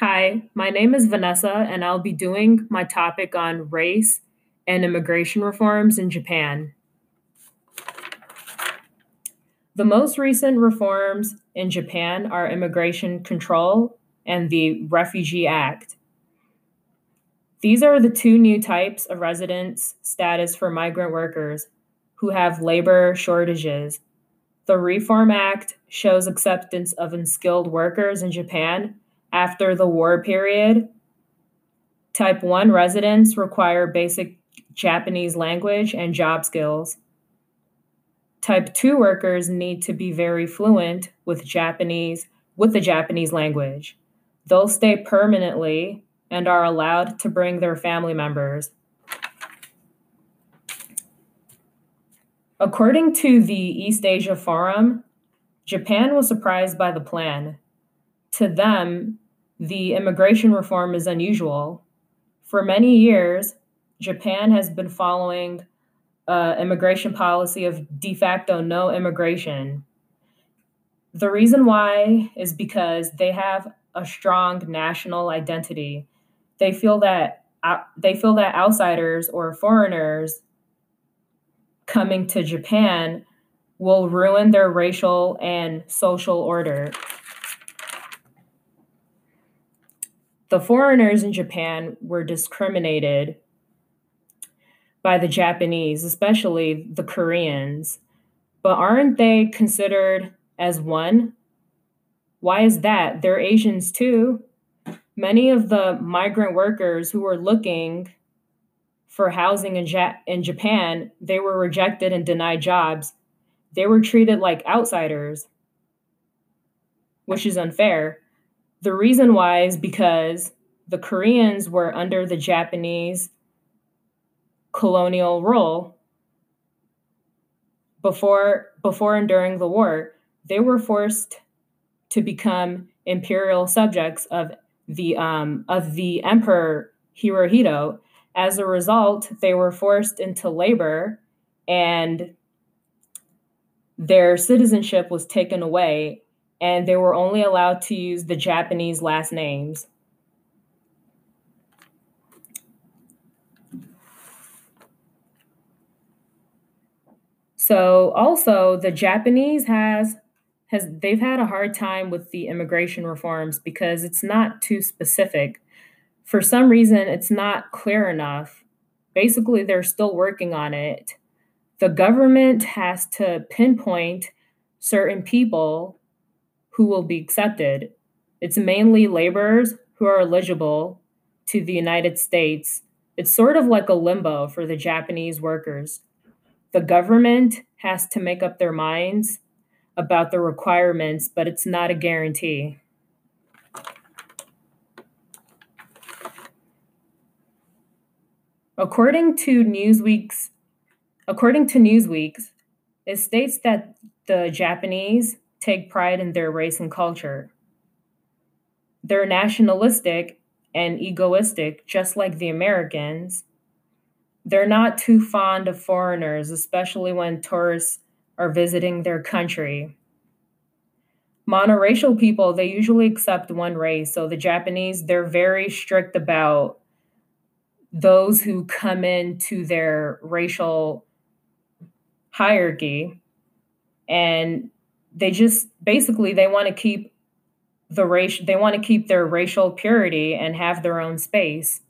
Hi, my name is Vanessa, and I'll be doing my topic on race and immigration reforms in Japan. The most recent reforms in Japan are immigration control and the Refugee Act. These are the two new types of residence status for migrant workers who have labor shortages. The Reform Act shows acceptance of unskilled workers in Japan after the war period. Type 1 residents require basic Japanese language and job skills. Type 2 workers need to be very fluent with Japanese with the Japanese language. They'll stay permanently and are allowed to bring their family members. According to the East Asia Forum, Japan was surprised by the plan. To them, the immigration reform is unusual. For many years, Japan has been following uh, immigration policy of de facto no immigration. The reason why is because they have a strong national identity. They feel that uh, they feel that outsiders or foreigners coming to Japan will ruin their racial and social order. The foreigners in Japan were discriminated by the Japanese, especially the Koreans. But aren't they considered as one? Why is that? They're Asians too. Many of the migrant workers who were looking for housing in, ja- in Japan, they were rejected and denied jobs. They were treated like outsiders, which is unfair. The reason why is because the Koreans were under the Japanese colonial rule before before and during the war. They were forced to become imperial subjects of the um, of the emperor Hirohito. As a result they were forced into labor and their citizenship was taken away and they were only allowed to use the Japanese last names So also the Japanese has has they've had a hard time with the immigration reforms because it's not too specific. For some reason it's not clear enough. Basically they're still working on it. The government has to pinpoint certain people who will be accepted. It's mainly laborers who are eligible to the United States. It's sort of like a limbo for the Japanese workers the government has to make up their minds about the requirements, but it's not a guarantee. According to Newsweek's according to Newsweek's, it states that the Japanese take pride in their race and culture. They're nationalistic and egoistic, just like the Americans, they're not too fond of foreigners, especially when tourists are visiting their country. Monoracial people, they usually accept one race. So the Japanese, they're very strict about those who come into their racial hierarchy and they just basically they want to keep the race they want to keep their racial purity and have their own space